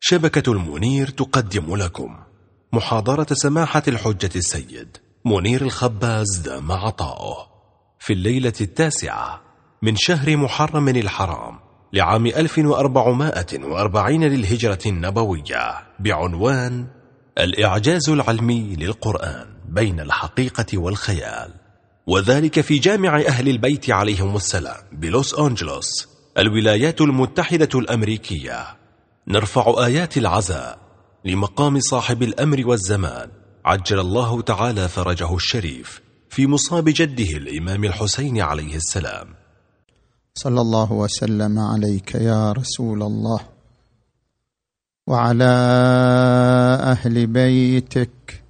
شبكة المنير تقدم لكم محاضرة سماحة الحجة السيد منير الخباز دام عطاؤه في الليلة التاسعة من شهر محرم الحرام لعام 1440 للهجرة النبوية بعنوان الإعجاز العلمي للقرآن بين الحقيقة والخيال. وذلك في جامع أهل البيت عليهم السلام بلوس أنجلوس الولايات المتحدة الأمريكية. نرفع آيات العزاء لمقام صاحب الأمر والزمان. عجل الله تعالى فرجه الشريف في مصاب جده الإمام الحسين عليه السلام. صلى الله وسلم عليك يا رسول الله وعلى أهل بيتك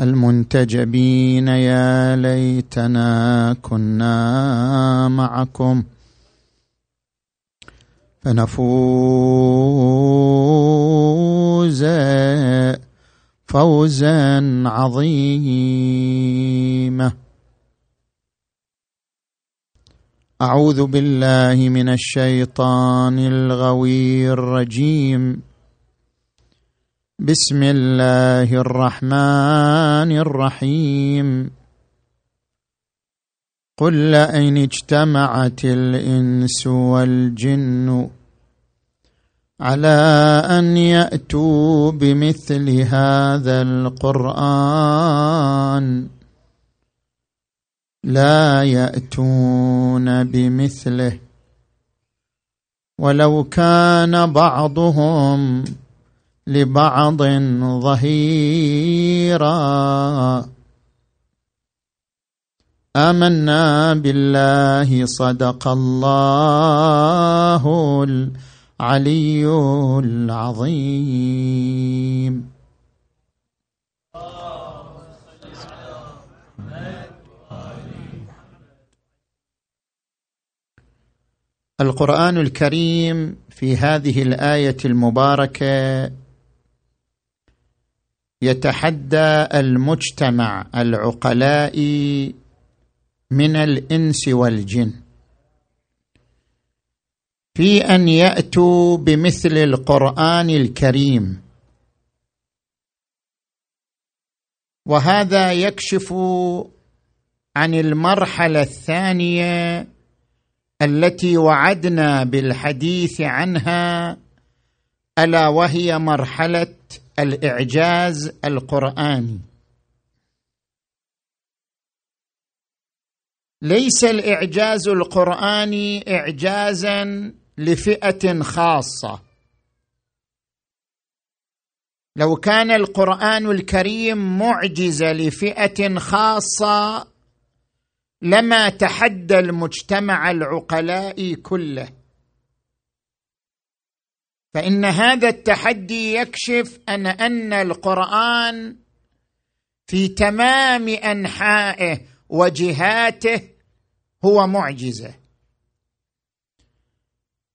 المنتجبين يا ليتنا كنا معكم. فنفوز فوزا عظيما. أعوذ بالله من الشيطان الغوي الرجيم. بسم الله الرحمن الرحيم. قل لئن اجتمعت الإنس والجن على أن يأتوا بمثل هذا القرآن. لا يأتون بمثله. ولو كان بعضهم لبعض ظهيرا. آمنا بالله صدق الله العلي العظيم. القرآن الكريم في هذه الآية المباركة يتحدى المجتمع العقلاء من الإنس والجن. في أن يأتوا بمثل القرآن الكريم. وهذا يكشف عن المرحلة الثانية التي وعدنا بالحديث عنها ألا وهي مرحلة الإعجاز القرآني. ليس الإعجاز القرآني اعجازا لفئة خاصة. لو كان القرآن الكريم معجزه لفئة خاصة لما تحدى المجتمع العقلاء كله. فإن هذا التحدي يكشف أن أن القرآن في تمام أنحائه وجهاته هو معجزة.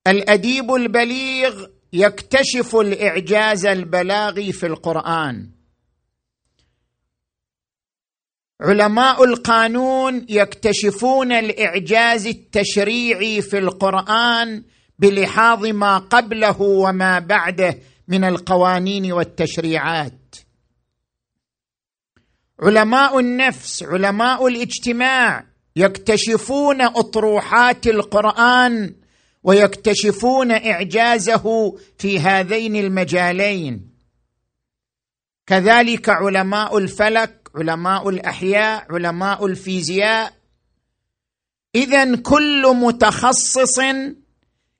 الأديب البليغ يكتشف الإعجاز البلاغي في القرآن. علماء القانون يكتشفون الإعجاز التشريعي في القرآن بلحاظ ما قبله وما بعده من القوانين والتشريعات. علماء النفس علماء الاجتماع يكتشفون أطروحات القرآن ويكتشفون إعجازه في هذين المجالين. كذلك علماء الفلك علماء الأحياء علماء الفيزياء. اذا كل متخصص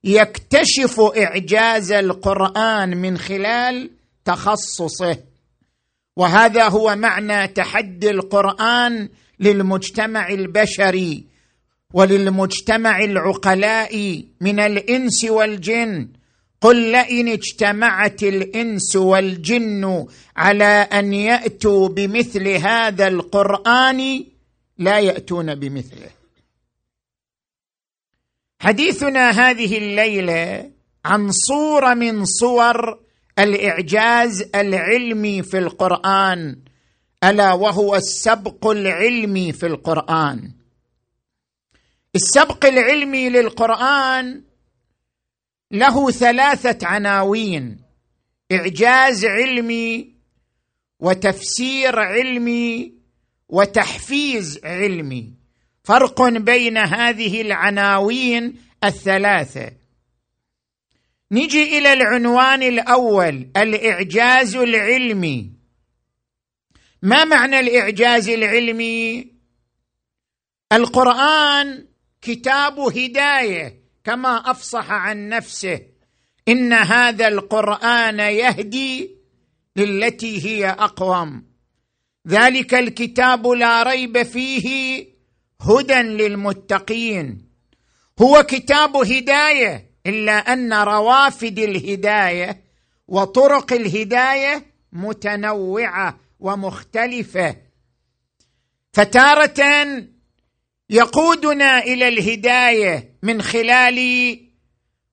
يكتشف إعجاز القرآن من خلال تخصصه. وهذا هو معنى تحدي القرآن للمجتمع البشري. وللمجتمع العقلاء من الإنس والجن. قل لئن اجتمعت الإنس والجن على أن يأتوا بمثل هذا القرآن لا يأتون بمثله. حديثنا هذه الليلة عن صورة من صور الإعجاز العلمي في القرآن. ألا وهو السبق العلمي في القرآن. السبق العلمي للقرآن له ثلاثة عناوين إعجاز علمي وتفسير علمي وتحفيز علمي. فرق بين هذه العناوين الثلاثة. نجي إلى العنوان الأول الإعجاز العلمي. ما معنى الإعجاز العلمي؟ القرآن كتاب هداية كما أفصح عن نفسه. إن هذا القرآن يهدي للتي هي أقوم. ذلك الكتاب لا ريب فيه هدى للمتقين. هو كتاب هداية إلا أن روافد الهداية وطرق الهداية متنوعة ومختلفة. فتارة يقودنا إلى الهداية من خلال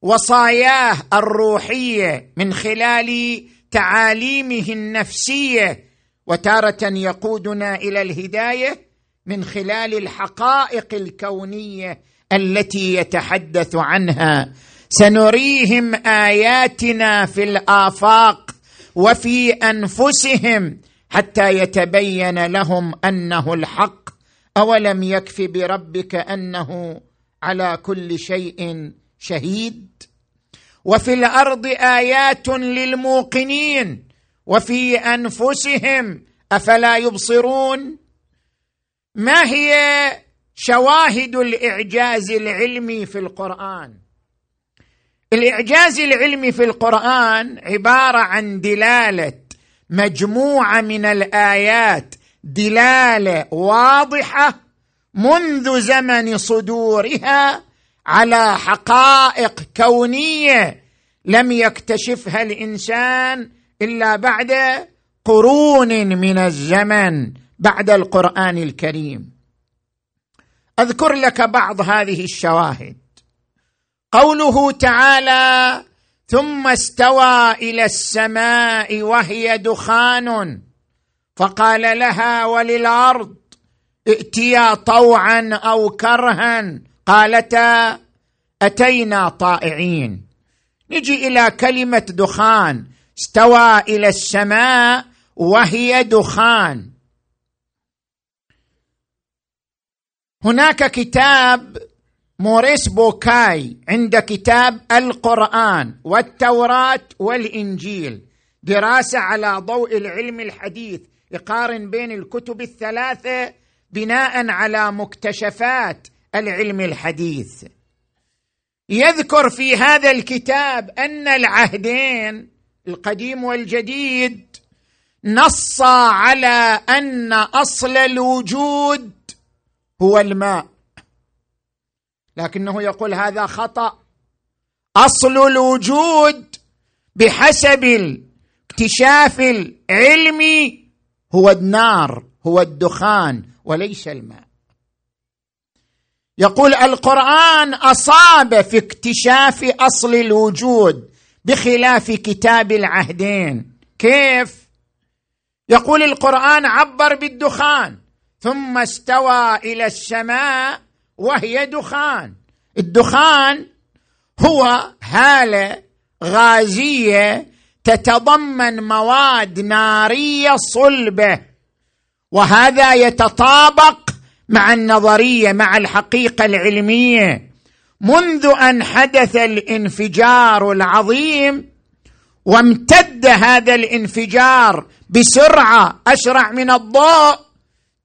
وصاياه الروحية من خلال تعاليمه النفسية. وتارة يقودنا إلى الهداية من خلال الحقائق الكونية التي يتحدث عنها. سنريهم آياتنا في الآفاق وفي أنفسهم حتى يتبين لهم أنه الحق. أولم يكف بربك أنه على كل شيء شهيد؟ وفي الأرض آيات للموقنين وفي أنفسهم أفلا يبصرون؟ ما هي شواهد الإعجاز العلمي في القرآن؟ الإعجاز العلمي في القرآن عبارة عن دلالة مجموعة من الآيات دلالة واضحة منذ زمن صدورها على حقائق كونية لم يكتشفها الإنسان إلا بعد قرون من الزمن بعد القرآن الكريم. أذكر لك بعض هذه الشواهد. قوله تعالى ثم استوى إلى السماء وهي دخان فقال لها وللأرض ائتيا طوعا أو كرها. قالتا أتينا طائعين. نجي إلى كلمة دخان. استوى إلى السماء وهي دخان. هناك كتاب موريس بوكاي عند كتاب القرآن والتوراة والإنجيل. دراسة على ضوء العلم الحديث. يقارن بين الكتب الثلاثة بناء على مكتشفات العلم الحديث. يذكر في هذا الكتاب أن العهدين القديم والجديد نص على أن أصل الوجود هو الماء. لكنه يقول هذا خطأ. أصل الوجود بحسب الاكتشاف العلمي هو النار هو الدخان وليس الماء. يقول القرآن أصاب في اكتشاف أصل الوجود بخلاف كتاب العهدين. كيف؟ يقول القرآن عبر بالدخان ثم استوى إلى السماء وهي دخان. الدخان هو هالة غازية تتضمن مواد نارية صلبة. وهذا يتطابق مع النظرية مع الحقيقة العلمية. منذ أن حدث الانفجار العظيم وامتد هذا الانفجار بسرعة أسرع من الضوء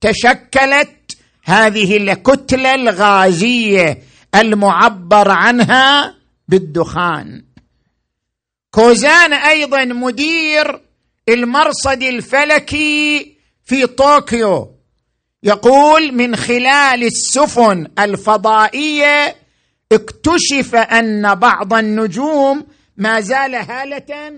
تشكلت هذه الكتلة الغازية المعبر عنها بالدخان. كوزان أيضا مدير المرصد الفلكي في طوكيو. يقول من خلال السفن الفضائية اكتشف أن بعض النجوم ما زال هالة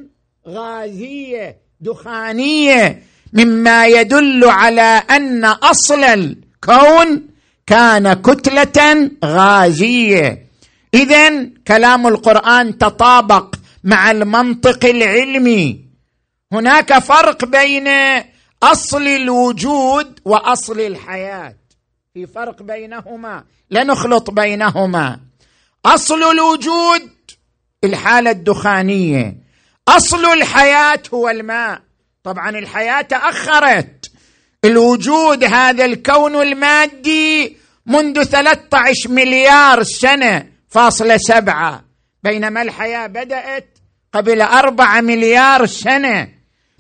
غازية دخانية مما يدل على أن أصل الكون كان كتلة غازية. اذا كلام القرآن تطابق مع المنطق العلمي. هناك فرق بين أصل الوجود وأصل الحياة. في فرق بينهما. لا نخلط بينهما. أصل الوجود الحالة الدخانية. أصل الحياة هو الماء. طبعا الحياة تأخرت. الوجود هذا الكون المادي منذ 13 مليار سنة فاصلة سبعة. بينما الحياة بدأت قبل أربعة مليار سنة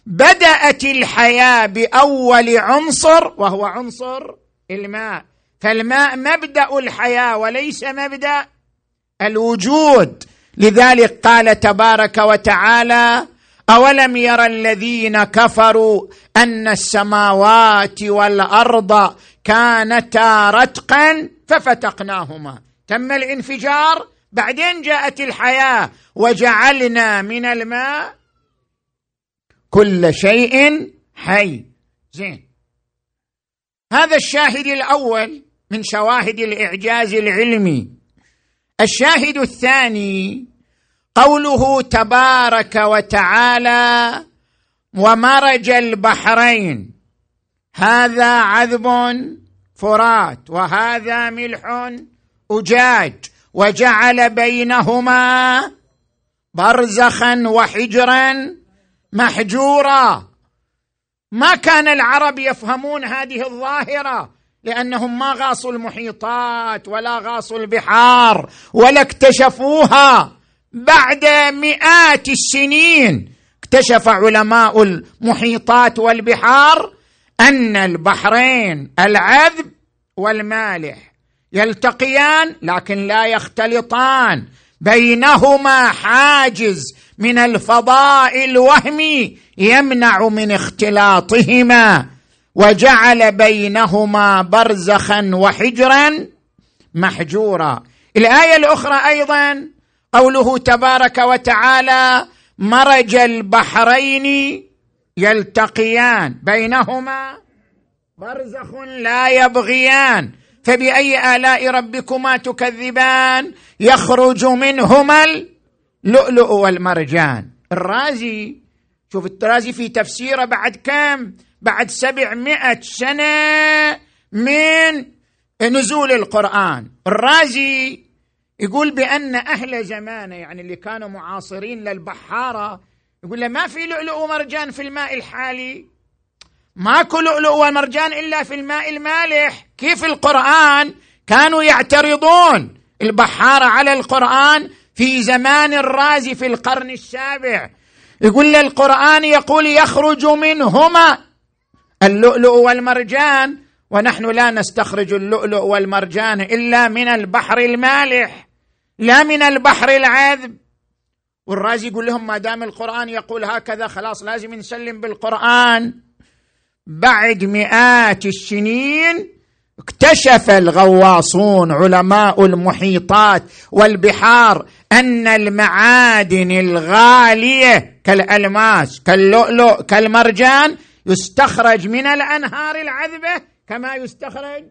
بدأت الحياة بأول عنصر وهو عنصر الماء. فالماء مبدأ الحياة وليس مبدأ الوجود. لذلك قال تبارك وتعالى أولم يرى الذين كفروا أن السماوات والأرض كانتا رتقا ففتقناهما. تم الانفجار؟ بعدين جاءت الحياة وجعلنا من الماء كل شيء حي. زين. هذا الشاهد الأول من شواهد الإعجاز العلمي. الشاهد الثاني قوله تبارك وتعالى ومرج البحرين. هذا عذب فرات وهذا ملح أجاج. وجعل بينهما برزخا وحجرا محجورا. ما كان العرب يفهمون هذه الظاهرة لأنهم ما غاصوا المحيطات ولا غاصوا البحار ولا اكتشفوها. بعد مئات السنين اكتشف علماء المحيطات والبحار أن البحرين العذب والمالح يلتقيان لكن لا يختلطان. بينهما حاجز من الفضاء الوهمي يمنع من اختلاطهما وجعل بينهما برزخا وحجرا محجورا. الآية الأخرى أيضا قوله تبارك وتعالى مرج البحرين يلتقيان. بينهما برزخ لا يبغيان. فبأي آلاء ربكما تكذبان؟ يخرج منهما اللؤلؤ والمرجان. الرازي شوف الرازي في تفسيره بعد كم؟ بعد سبعمائة سنة من نزول القرآن. الرازي يقول بأن أهل زمانه يعني اللي كانوا معاصرين للبحارة يقول له ما في لؤلؤ ومرجان في الماء الحالي؟ ماكو لؤلؤ ومرجان إلا في الماء المالح. كيف القرآن كانوا يعترضون؟ البحاره على القرآن في زمان الرازي في القرن السابع. يقول القرآن يقول يخرج منهما اللؤلؤ والمرجان ونحن لا نستخرج اللؤلؤ والمرجان إلا من البحر المالح لا من البحر العذب. والرازي يقول لهم ما دام القرآن يقول هكذا خلاص لازم نسلم بالقرآن. بعد مئات السنين اكتشف الغواصون علماء المحيطات والبحار أن المعادن الغالية كالألماس كاللؤلؤ كالمرجان يستخرج من الأنهار العذبة كما يستخرج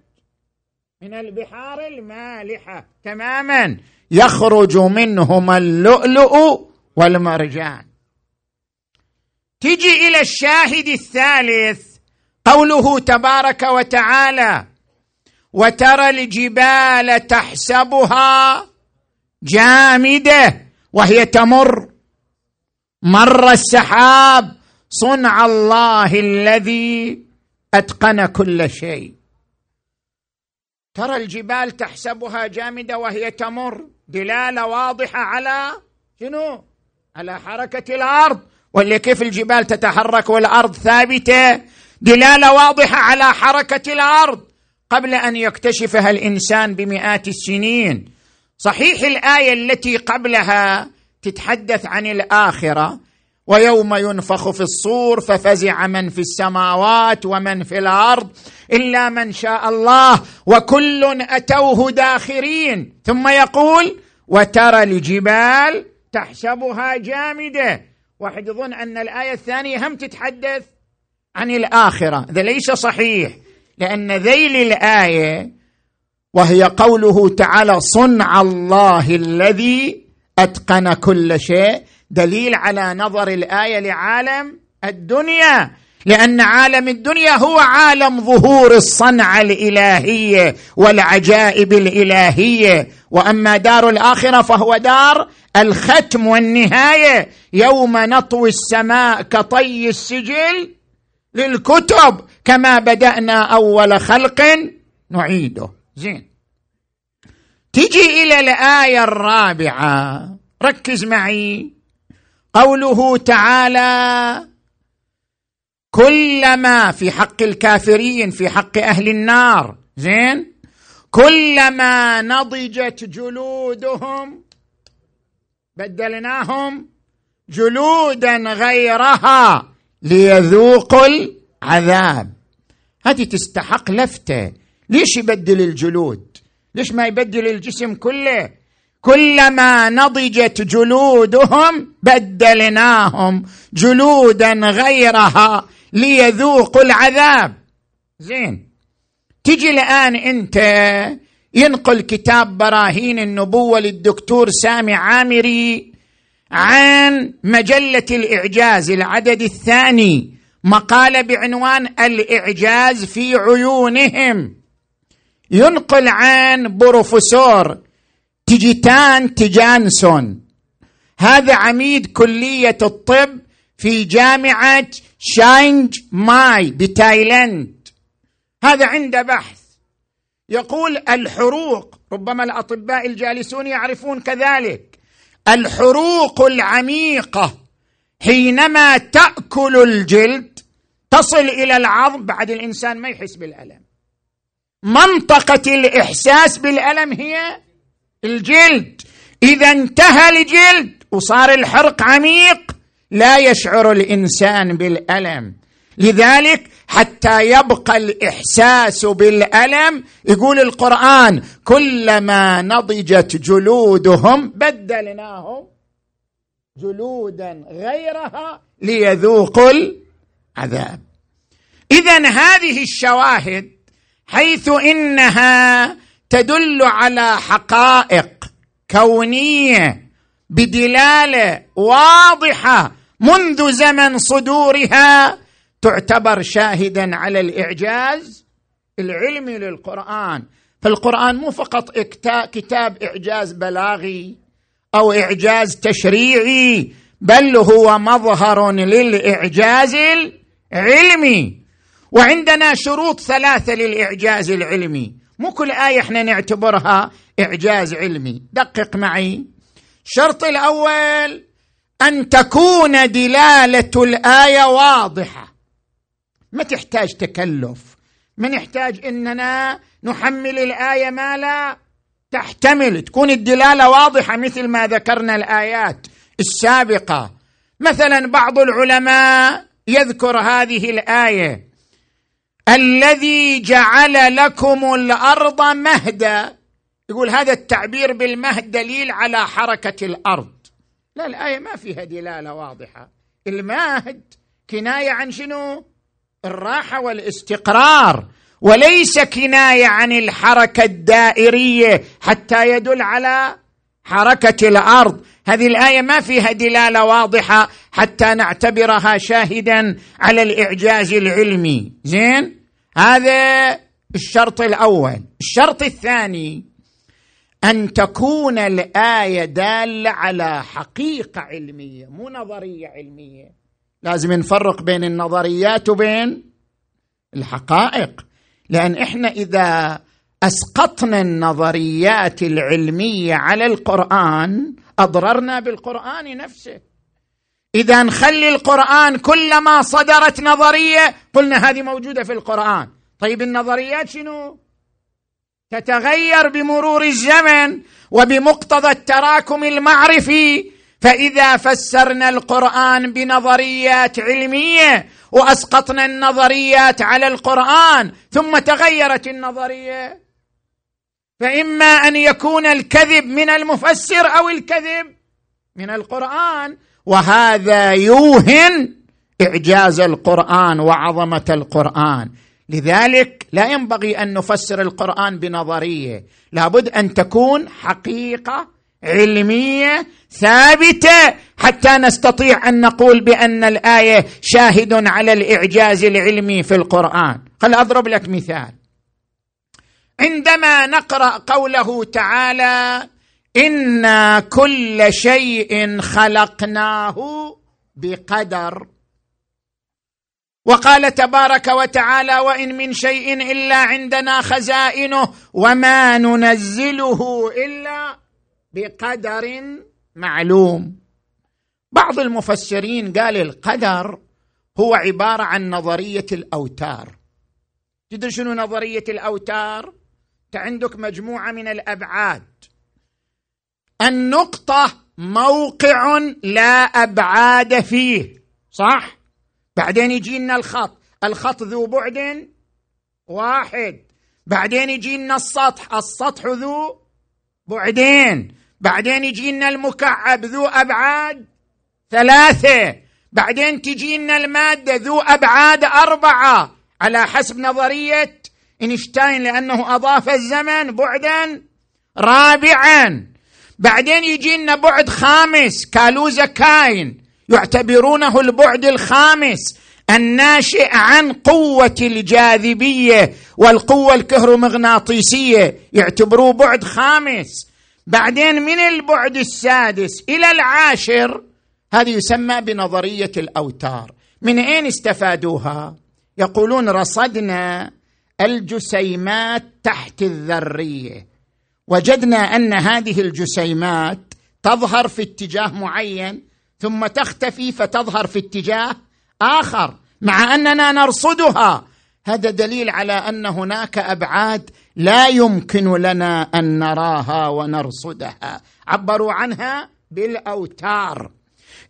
من البحار المالحة. تماما. يخرج منهما اللؤلؤ والمرجان. تجي إلى الشاهد الثالث. قوله تبارك وتعالى وترى الجبال تحسبها جامدة وهي تمر. مر السحاب صنع الله الذي أتقن كل شيء. ترى الجبال تحسبها جامدة وهي تمر. دلالة واضحة على شنو؟ على حركة الأرض. ولا كيف الجبال تتحرك والأرض ثابتة دلالة واضحة على حركة الأرض قبل أن يكتشفها الإنسان بمئات السنين. صحيح الآية التي قبلها تتحدث عن الآخرة ويوم ينفخ في الصور ففزع من في السماوات ومن في الأرض إلا من شاء الله وكل أتوه داخرين. ثم يقول وترى الجبال تحسبها جامدة واحد يظن أن الآية الثانية هم تتحدث عن الآخرة. هذا ليس صحيح. لأن ذيل الآية وهي قوله تعالى صنع الله الذي أتقن كل شيء. دليل على نظر الآية لعالم الدنيا. لأن عالم الدنيا هو عالم ظهور الصنعة الإلهية والعجائب الإلهية. وأما دار الآخرة فهو دار الختم والنهاية. يوم نطوي السماء كطي السجل للكتب كما بدأنا أول خلق نعيده. زين. تجي إلى الآية الرابعة. ركز معي. قوله تعالى كلما في حق الكافرين في حق أهل النار. زين. كلما نضجت جلودهم بدلناهم. جلودا غيرها ليذوقوا العذاب. هذه تستحق لفتة. ليش يبدل الجلود؟ ليش ما يبدل الجسم كله؟ كلما نضجت جلودهم بدلناهم جلودا غيرها ليذوقوا العذاب. زين. تجي الآن أنت ينقل كتاب براهين النبوة للدكتور سامي عامري. عن مجلة الإعجاز العدد الثاني مقاله بعنوان الإعجاز في عيونهم. ينقل عن بروفيسور تيجيتان تيجانسون. هذا عميد كلية الطب في جامعة شيانج ماي بتايلاند. هذا عنده بحث. يقول الحروق ربما الأطباء الجالسون يعرفون كذلك. الحروق العميقة. حينما تأكل الجلد تصل إلى العظم بعد الإنسان ما يحس بالألم. منطقة الإحساس بالألم هي الجلد. إذا انتهى الجلد وصار الحرق عميق لا يشعر الإنسان بالألم. لذلك حتى يبقى الإحساس بالألم يقول القرآن كلما نضجت جلودهم بدلناهم جلودا غيرها ليذوقوا العذاب. اذا هذه الشواهد حيث إنها تدل على حقائق كونية بدلالة واضحة منذ زمن صدورها تعتبر شاهدا على الإعجاز العلمي للقرآن. فالقرآن مو فقط كتاب إعجاز بلاغي أو إعجاز تشريعي بل هو مظهر للإعجاز العلمي. وعندنا شروط ثلاثة للإعجاز العلمي. مو كل آية إحنا نعتبرها إعجاز علمي. دقق معي. الشرط الأول أن تكون دلالة الآية واضحة. ما تحتاج تكلف. ما نحتاج إننا نحمل الآية ما لا تحتمل. تكون الدلالة واضحة مثل ما ذكرنا الآيات السابقة. مثلا بعض العلماء يذكر هذه الآية. الذي جعل لكم الأرض مهدا. يقول هذا التعبير بالمهد دليل على حركة الأرض. لا الآية ما فيها دلالة واضحة. المهد كناية عن شنو؟ الراحة والاستقرار وليس كناية عن الحركة الدائرية حتى يدل على حركة الأرض. هذه الآية ما فيها دلالة واضحة حتى نعتبرها شاهدا على الإعجاز العلمي. زين؟ هذا الشرط الأول. الشرط الثاني أن تكون الآية دالة على حقيقة علمية مو نظرية علمية. لازم نفرق بين النظريات وبين الحقائق. لأن إحنا إذا أسقطنا النظريات العلمية على القرآن أضررنا بالقرآن نفسه. إذا نخلي القرآن كلما صدرت نظرية قلنا هذه موجودة في القرآن. طيب النظريات شنو؟ تتغير بمرور الزمن وبمقتضى التراكم المعرفي فإذا فسرنا القرآن بنظريات علمية وأسقطنا النظريات على القرآن ثم تغيرت النظرية فإما أن يكون الكذب من المفسر أو الكذب من القرآن وهذا يوهن إعجاز القرآن وعظمة القرآن. لذلك لا ينبغي أن نفسر القرآن بنظرية لابد أن تكون حقيقة علمية ثابتة حتى نستطيع أن نقول بأن الآية شاهد على الإعجاز العلمي في القرآن. خل أضرب لك مثال. عندما نقرأ قوله تعالى إنا كل شيء خلقناه بقدر وقال تبارك وتعالى وإن من شيء إلا عندنا خزائنه وما ننزله إلا بقدر معلوم. بعض المفسرين قال القدر هو عبارة عن نظرية الأوتار. تدري شنو نظرية الأوتار؟ عندك مجموعة من الأبعاد. النقطة موقع لا أبعاد فيه صح؟ بعدين يجينا الخط. الخط ذو بعد واحد. بعدين يجينا السطح. السطح ذو بعدين. بعدين يجينا المكعب ذو أبعاد ثلاثة. بعدين تجينا المادة ذو أبعاد أربعة. على حسب نظرية إينشتاين لأنه أضاف الزمن بعدا رابعا. بعدين يجينا بعد خامس كالوزا كاين. يعتبرونه البعد الخامس. الناشئ عن قوة الجاذبية والقوة الكهرومغناطيسية. يعتبروه بعد خامس. بعدين من البعد السادس إلى العاشر هذه يسمى بنظرية الأوتار. من أين استفادوها؟ يقولون رصدنا الجسيمات تحت الذرية. وجدنا أن هذه الجسيمات تظهر في اتجاه معين ثم تختفي فتظهر في اتجاه آخر مع أننا نرصدها. هذا دليل على أن هناك أبعاد لا يمكن لنا أن نراها ونرصدها. عبروا عنها بالأوتار.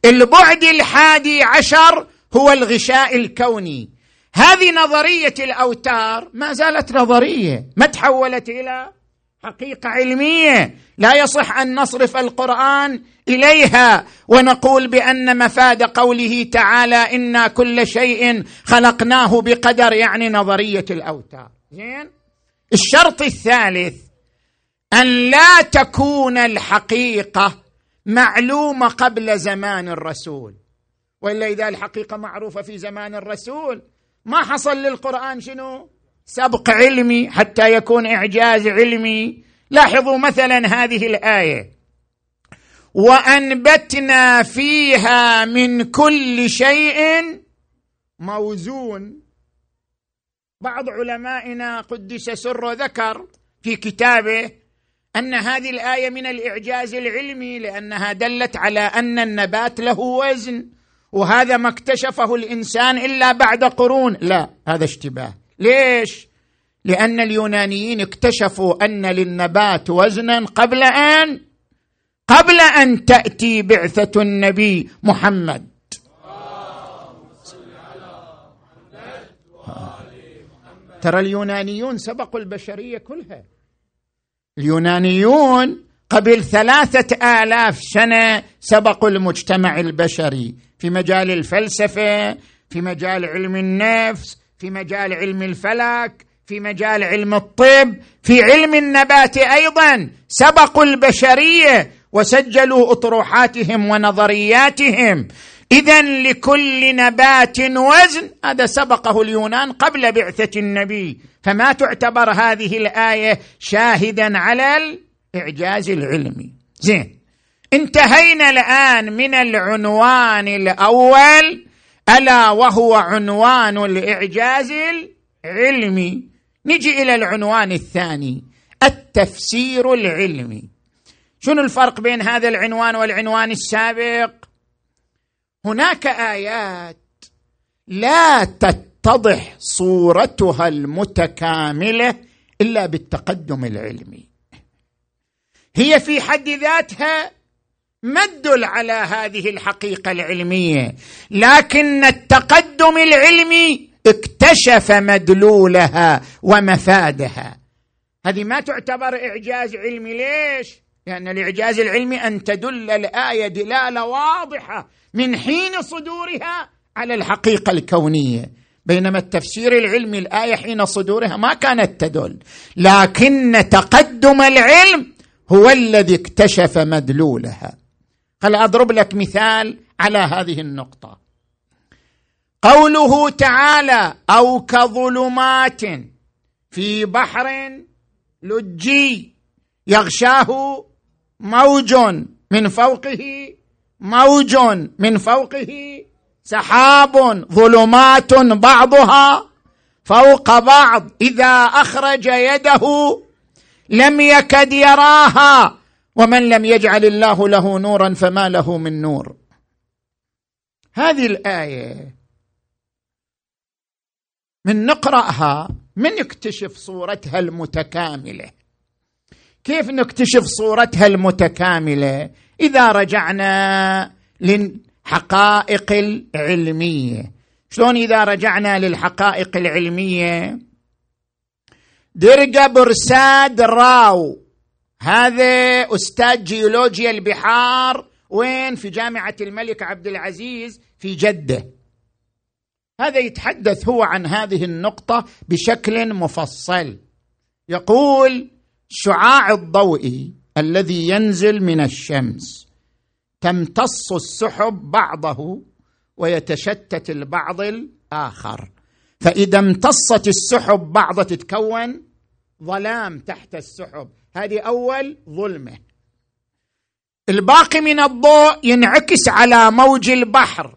البعد الحادي عشر هو الغشاء الكوني. هذه نظرية الأوتار ما زالت نظرية ما تحولت إلى حقيقة علمية. لا يصح أن نصرف القرآن إليها ونقول بأن مفاد قوله تعالى إنا كل شيء خلقناه بقدر يعني نظرية الأوتار. زين؟ الشرط الثالث أن لا تكون الحقيقة معلومة قبل زمان الرسول. وإلا إذا الحقيقة معروفة في زمان الرسول ما حصل للقرآن شنو؟ سبق علمي حتى يكون إعجاز علمي. لاحظوا مثلا هذه الآية. وأنبتنا فيها من كل شيء موزون. بعض علمائنا قدس سر ذكر في كتابه أن هذه الآية من الإعجاز العلمي لأنها دلت على أن النبات له وزن وهذا ما اكتشفه الإنسان إلا بعد قرون. لا هذا اشتباه. ليش؟ لأن اليونانيين اكتشفوا أن للنبات وزنا قبل أن قبل أن تأتي بعثة النبي محمد. ترى اليونانيون سبقوا البشرية كلها. اليونانيون قبل ثلاثة آلاف سنة سبقوا المجتمع البشري. في مجال الفلسفة في مجال علم النفس في مجال علم الفلك في مجال علم الطب في علم النبات أيضا سبقوا البشرية وسجلوا أطروحاتهم ونظرياتهم. اذا لكل نبات وزن هذا سبقه اليونان قبل بعثة النبي. فما تعتبر هذه الآية شاهدا على الإعجاز العلمي. زين انتهينا الآن من العنوان الأول ألا وهو عنوان الإعجاز العلمي. نجي إلى العنوان الثاني التفسير العلمي. شنو الفرق بين هذا العنوان والعنوان السابق؟ هناك آيات لا تتضح صورتها المتكاملة إلا بالتقدم العلمي. هي في حد ذاتها تدل على هذه الحقيقة العلمية لكن التقدم العلمي اكتشف مدلولها ومفادها. هذه ما تعتبر إعجاز علمي ليش؟ لأن الاعجاز العلمي أن تدل الآية دلالة واضحة من حين صدورها على الحقيقة الكونية. بينما التفسير العلمي الآية حين صدورها ما كانت تدل. لكن تقدم العلم هو الذي اكتشف مدلولها. هل أضرب لك مثال على هذه النقطة. قوله تعالى أو كظلمات في بحر لجي يغشاه موج من فوقه موج من فوقه سحاب ظلمات بعضها فوق بعض. إذا أخرج يده لم يكد يراها ومن لم يجعل الله له نورا فما له من نور. هذه الآية من نقرأها من نكتشف صورتها المتكاملة. كيف نكتشف صورتها المتكاملة؟ إذا رجعنا للحقائق العلمية. شلون إذا رجعنا للحقائق العلمية؟ درقة برساد راو. هذا أستاذ جيولوجيا البحار. وين؟ في جامعة الملك عبد العزيز في جدة. هذا يتحدث هو عن هذه النقطة بشكل مفصل. يقول الشعاع الضوئي الذي ينزل من الشمس. تمتص السحب بعضه ويتشتت البعض الآخر. فإذا امتصت السحب بعض تتكون ظلام تحت السحب. هذه أول ظلمة. الباقي من الضوء ينعكس على موج البحر.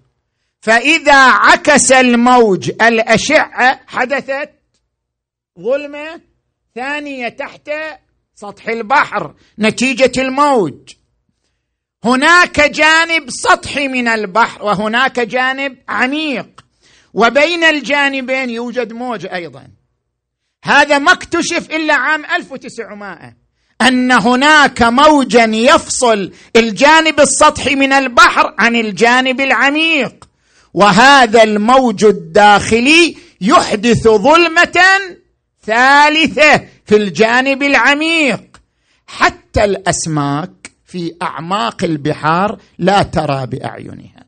فإذا عكس الموج الأشعة حدثت ظلمة ثانية تحت سطح البحر نتيجة الموج. هناك جانب سطحي من البحر وهناك جانب عميق. وبين الجانبين يوجد موج أيضا. هذا ما اكتشف إلا عام 1900 أن هناك موجا يفصل الجانب السطحي من البحر عن الجانب العميق. وهذا الموج الداخلي يحدث ظلمة ثالثة في الجانب العميق. حتى الأسماك في أعماق البحار لا ترى بأعينها.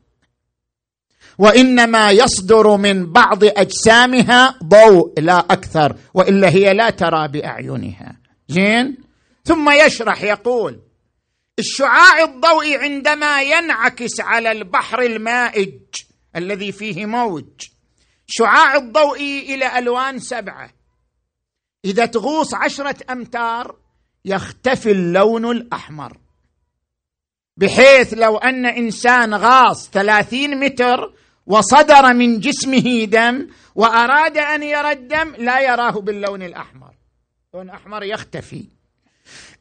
وإنما يصدر من بعض أجسامها ضوء لا أكثر وإلا هي لا ترى بأعينها. زين؟ ثم يشرح يقول الشعاع الضوئي عندما ينعكس على البحر المائج الذي فيه موج شعاع الضوئي إلى ألوان سبعة إذا تغوص عشرة أمتار يختفي اللون الأحمر. بحيث لو أن إنسان غاص ثلاثين متر وصدر من جسمه دم وأراد أن يرى الدم لا يراه باللون الأحمر. لون أحمر يختفي.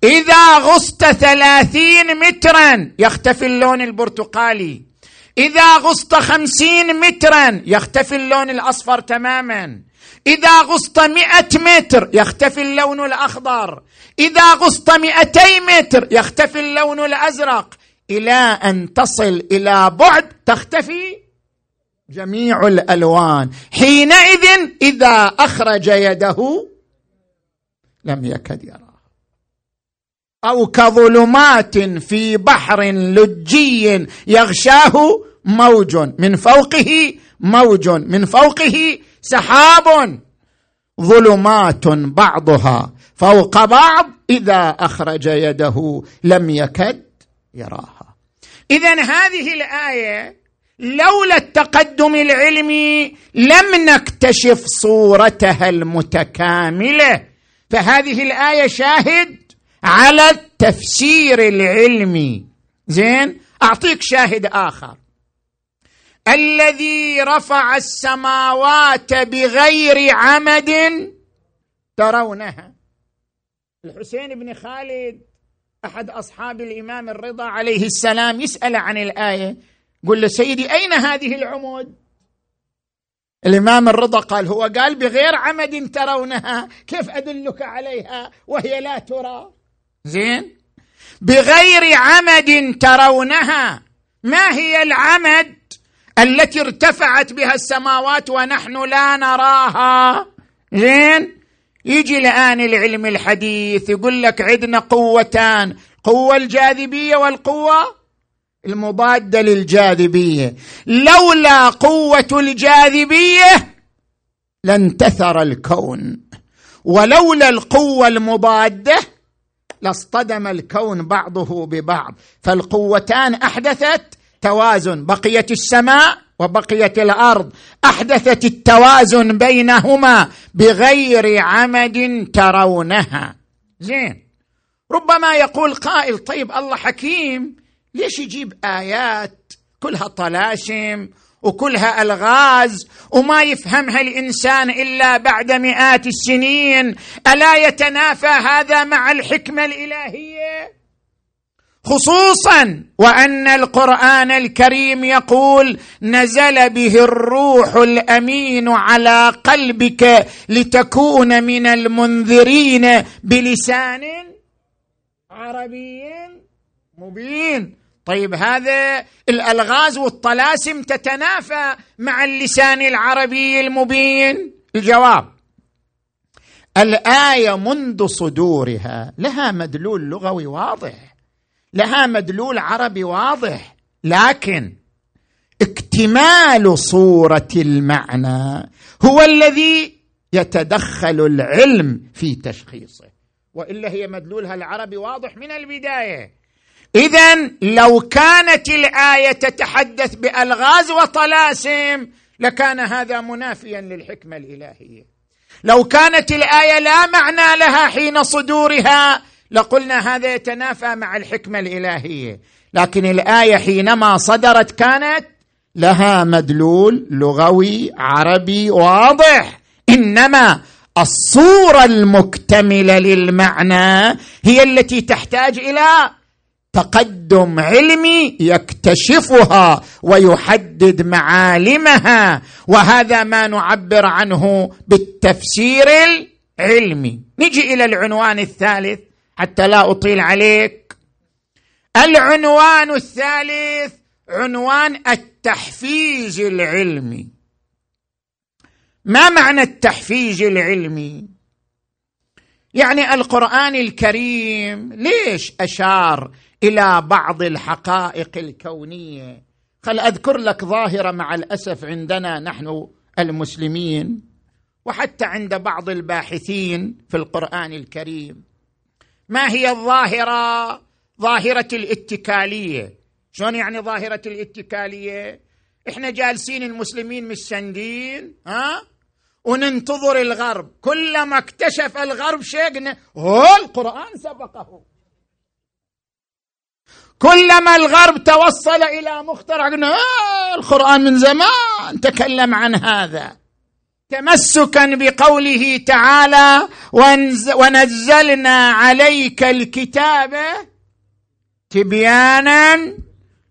إذا غصت ثلاثين مترا يختفي اللون البرتقالي. إذا غصت خمسين مترا يختفي اللون الأصفر تماما. إذا غصت مئة متر يختفي اللون الأخضر. إذا غصت مئتي متر يختفي اللون الأزرق. إلى أن تصل إلى بعد تختفي جميع الألوان. حينئذ إذا أخرج يده لم يكد يرى أو كظلمات في بحر لجي يغشاه موج من فوقه موج من فوقه سحاب ظلمات بعضها فوق بعض إذا أخرج يده لم يكد يراها. اذا هذه الآية لولا التقدم العلمي لم نكتشف صورتها المتكاملة. فهذه الآية شاهد على التفسير العلمي. زين؟ أعطيك شاهد آخر. الذي رفع السماوات بغير عمد ترونها. الحسين بن خالد أحد أصحاب الإمام الرضا عليه السلام يسأل عن الآية قل له سيدي أين هذه العمود؟ الإمام الرضا قال هو قال بغير عمد ترونها كيف أدلك عليها؟ وهي لا ترى. زين؟ بغير عمد ترونها ما هي العمد؟ التي ارتفعت بها السماوات ونحن لا نراها. زين؟ يجي الآن العلم الحديث يقول لك عندنا قوتان قوة الجاذبية والقوة المضادة للجاذبية. لولا قوة الجاذبية لانتثر الكون. ولولا القوة المضادة لاصطدم الكون بعضه ببعض. فالقوتان أحدثت توازن. بقيت السماء وبقيت الأرض. أحدثت التوازن بينهما بغير عمد ترونها. زين. ربما يقول قائل طيب الله حكيم ليش يجيب آيات كلها طلاسم وكلها ألغاز وما يفهمها الإنسان إلا بعد مئات السنين؟ ألا يتنافى هذا مع الحكمة الإلهية؟ خصوصا وأن القرآن الكريم يقول نزل به الروح الأمين على قلبك لتكون من المنذرين بلسان عربي مبين. طيب هذا الألغاز والطلاسم تتنافى مع اللسان العربي المبين. الجواب الآية منذ صدورها لها مدلول لغوي واضح. لها مدلول عربي واضح لكن اكتمال صورة المعنى هو الذي يتدخل العلم في تشخيصه. وإلا هي مدلولها العربي واضح من البداية. اذا لو كانت الآية تتحدث بألغاز وطلاسم لكان هذا منافيا للحكمة الإلهية. لو كانت الآية لا معنى لها حين صدورها لقلنا هذا يتنافى مع الحكمة الإلهية. لكن الآية حينما صدرت كانت لها مدلول لغوي عربي واضح. إنما الصورة المكتملة للمعنى هي التي تحتاج إلى تقدم علمي يكتشفها ويحدد معالمها. وهذا ما نعبر عنه بالتفسير العلمي. نجي إلى العنوان الثالث. حتى لا أطيل عليك. العنوان الثالث عنوان التحفيز العلمي. ما معنى التحفيز العلمي؟ يعني القرآن الكريم ليش أشار إلى بعض الحقائق الكونية؟ خل أذكر لك ظاهرة مع الأسف عندنا نحن المسلمين وحتى عند بعض الباحثين في القرآن الكريم. ما هي الظاهرة؟ ظاهرة الاتكالية. شلون يعني ظاهرة الاتكالية؟ إحنا جالسين المسلمين مستندين ها؟ وننتظر الغرب. كلما اكتشف الغرب شيء هو القرآن سبقه. كلما الغرب توصل إلى مخترع قلنا آه القرآن من زمان تكلم عن هذا. تمسكا بقوله تعالى ونزلنا عليك الكتاب تبيانا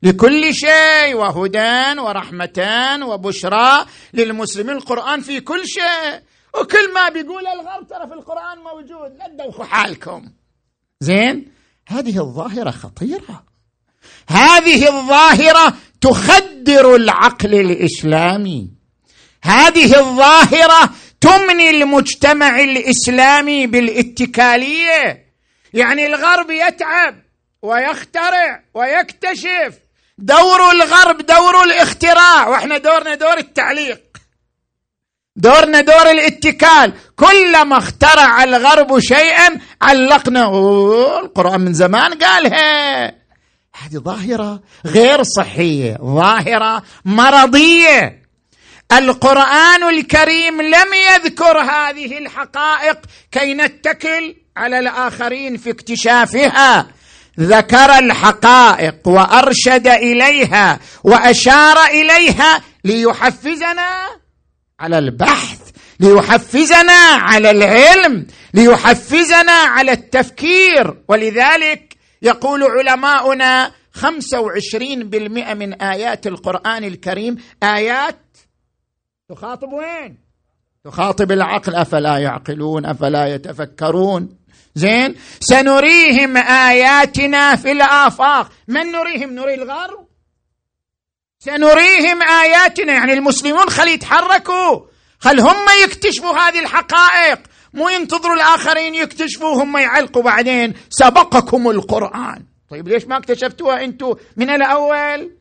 لكل شيء وهدى ورحمة وبشرى للمسلمين. القرآن في كل شيء. وكل ما بيقول الغرب ترى في القرآن موجود. لا تدوخوا حالكم. زين؟ هذه الظاهرة خطيرة. هذه الظاهرة تخدر العقل الإسلامي. هذه الظاهرة تمني المجتمع الإسلامي بالاتكالية. يعني الغرب يتعب ويخترع ويكتشف. دور الغرب دور الاختراع. وإحنا دورنا دور التعليق. دورنا دور الاتكال. كلما اخترع الغرب شيئا علقنا القرآن من زمان قالها. هذه ظاهرة غير صحية ظاهرة مرضية. القرآن الكريم لم يذكر هذه الحقائق كي نتكل على الآخرين في اكتشافها. ذكر الحقائق وأرشد إليها وأشار إليها ليحفزنا على البحث ليحفزنا على العلم ليحفزنا على التفكير. ولذلك يقول علماؤنا خمسة وعشرين بالمئة من آيات القرآن الكريم آيات تخاطب وين؟ تخاطب العقل أفلا يعقلون أفلا يتفكرون. زين؟ سنريهم آياتنا في الآفاق. من نريهم؟ نري الغرب. سنريهم آياتنا. يعني المسلمون خل يتحركوا. خل هم يكتشفوا هذه الحقائق. مو ينتظروا الآخرين يكتشفوا هم يعلقوا بعدين. سبقكم القرآن. طيب ليش ما اكتشفتوها أنتم من الأول؟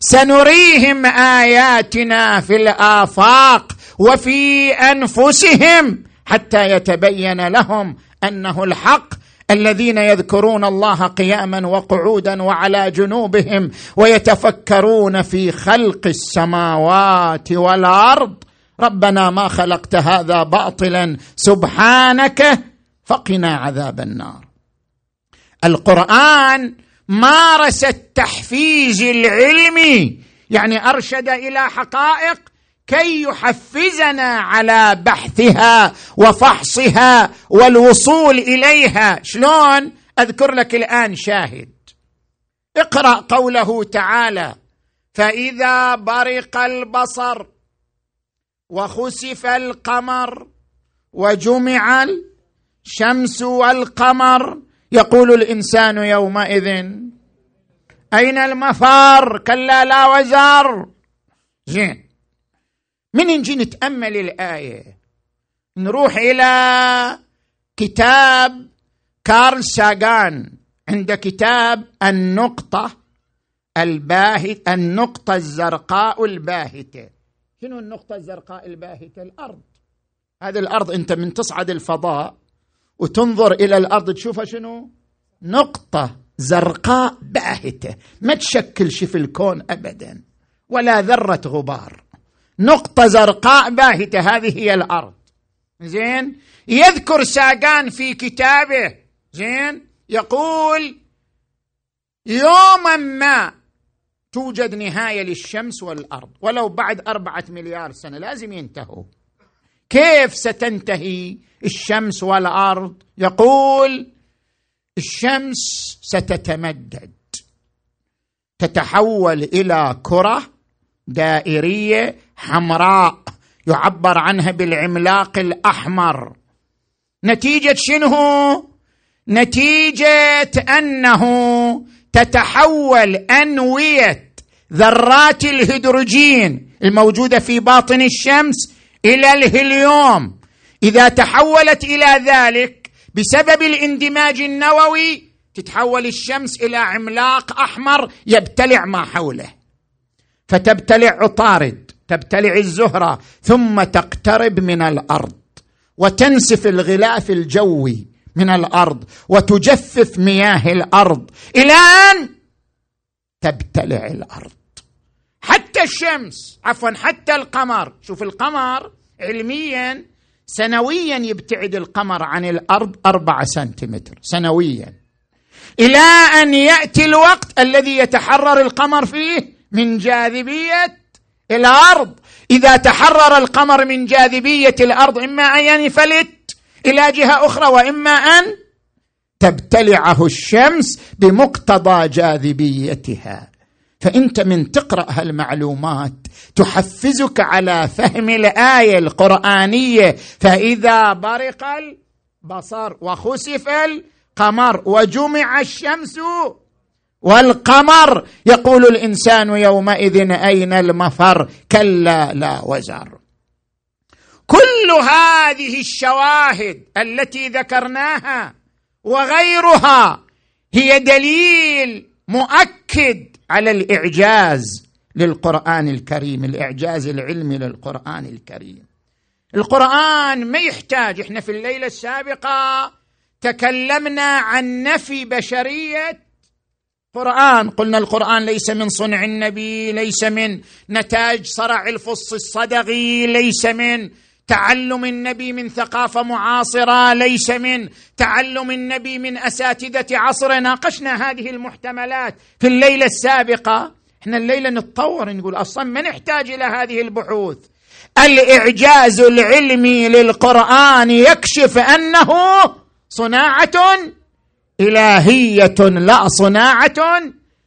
سنريهم آياتنا في الآفاق وفي أنفسهم حتى يتبين لهم أنه الحق الذين يذكرون الله قياما وقعودا وعلى جنوبهم ويتفكرون في خلق السماوات والأرض. ربنا ما خلقت هذا باطلا سبحانك فقنا عذاب النار. القرآن مارس التحفيز العلمي يعني أرشد إلى حقائق كي يحفزنا على بحثها وفحصها والوصول إليها. شلون؟ أذكر لك الآن شاهد. اقرأ قوله تعالى فإذا برق البصر وخسف القمر وجمع الشمس والقمر يقول الإنسان يومئذ أين المفر؟ كلا لا وزر. زين. من نجي نتأمل الآية؟ نروح إلى كتاب كارل ساغان. عند كتاب النقطة الباهت النقطة الزرقاء الباهتة. شنو النقطة الزرقاء الباهتة؟ الأرض. هذه الأرض أنت من تصعد الفضاء. وتنظر إلى الأرض تشوفها شنو؟ نقطة زرقاء باهتة. ما تشكل في الكون ابدا. ولا ذرة غبار. نقطة زرقاء باهتة. هذه هي الأرض. زين؟ يذكر ساقان في كتابه. زين؟ يقول يوما ما توجد نهاية للشمس والأرض. ولو بعد أربعة مليار سنة. لازم ينتهوا. كيف ستنتهي الشمس والأرض؟ يقول الشمس ستتمدد. تتحول إلى كرة دائرية حمراء يعبر عنها بالعملاق الأحمر. نتيجة شنو؟ نتيجة أنه تتحول أنوية ذرات الهيدروجين الموجودة في باطن الشمس إلى الهليوم. إذا تحولت إلى ذلك بسبب الاندماج النووي تتحول الشمس إلى عملاق أحمر يبتلع ما حوله. فتبتلع عطارد تبتلع الزهرة ثم تقترب من الأرض وتنسف الغلاف الجوي من الأرض وتجفف مياه الأرض. إلى أن تبتلع الأرض. الشمس عفوا حتى القمر. شوف القمر علميا سنويا يبتعد القمر عن الأرض أربعة سنتيمتر سنويا. إلى أن يأتي الوقت الذي يتحرر القمر فيه من جاذبية الأرض. إذا تحرر القمر من جاذبية الأرض إما أن ينفلت إلى جهة أخرى وإما أن تبتلعه الشمس بمقتضى جاذبيتها. فإنت من تقرأ هالمعلومات تحفزك على فهم الآية القرآنية. فإذا برق البصر وخسف القمر وجمع الشمس والقمر يقول الإنسان يومئذ أين المفر؟ كلا لا وزر. كل هذه الشواهد التي ذكرناها وغيرها هي دليل مؤكد على الإعجاز للقرآن الكريم الإعجاز العلمي للقرآن الكريم. القرآن ما يحتاج إحنا في الليلة السابقة تكلمنا عن نفي بشرية قرآن. قلنا القرآن ليس من صنع النبي ليس من نتاج صرع الفص الصدغي ليس من تعلم النبي من ثقافه معاصره ليس من تعلم النبي من أساتذة عصر. ناقشنا هذه المحتملات في الليلة السابقة. إحنا الليلة نتطور نقول أصلا ما نحتاج إلى هذه البحوث؟ الإعجاز العلمي للقرآن يكشف أنه صناعة إلهية لا صناعة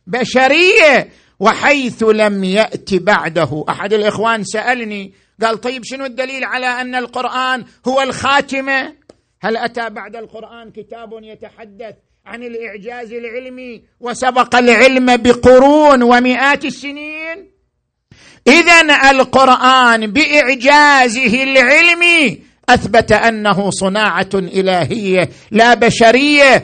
بشرية وحيث لم يات بعده أحد. الإخوان سألني قال طيب شنو الدليل على أن القرآن هو الخاتمة؟ هل أتى بعد القرآن كتاب يتحدث عن الإعجاز العلمي وسبق العلم بقرون ومئات السنين؟ اذا القرآن بإعجازه العلمي أثبت أنه صناعة إلهية لا بشرية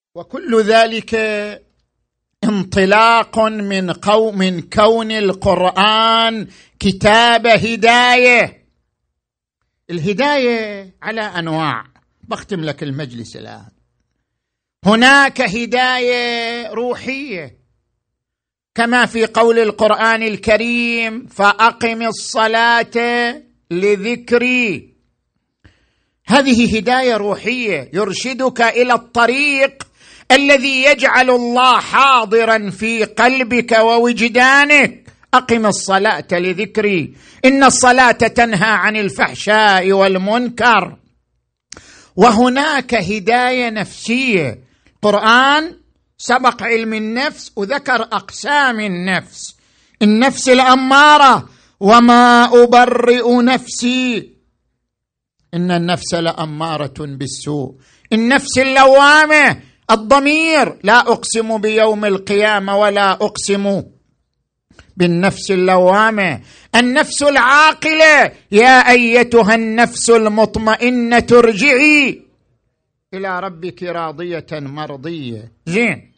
وكل ذلك انطلاق من قوم من كون القرآن كتاب هداية. الهداية على أنواع. بختم لك المجلس الآن. هناك هداية روحية. كما في قول القرآن الكريم فأقم الصلاة لذكري. هذه هداية روحية يرشدك إلى الطريق الذي يجعل الله حاضرا في قلبك ووجدانك. أقم الصلاة لذكري. إن الصلاة تنهى عن الفحشاء والمنكر. وهناك هداية نفسية. قرآن سبق علم النفس وذكر أقسام النفس. النفس الأمارة. وما أبرئ نفسي. إن النفس لأمارة بالسوء. النفس اللوامة. الضمير. لا أقسم بيوم القيامة ولا أقسم بالنفس اللوامة. النفس العاقلة. يا أيتها النفس المطمئنة ارجعي إلى ربك راضية مرضية. زين.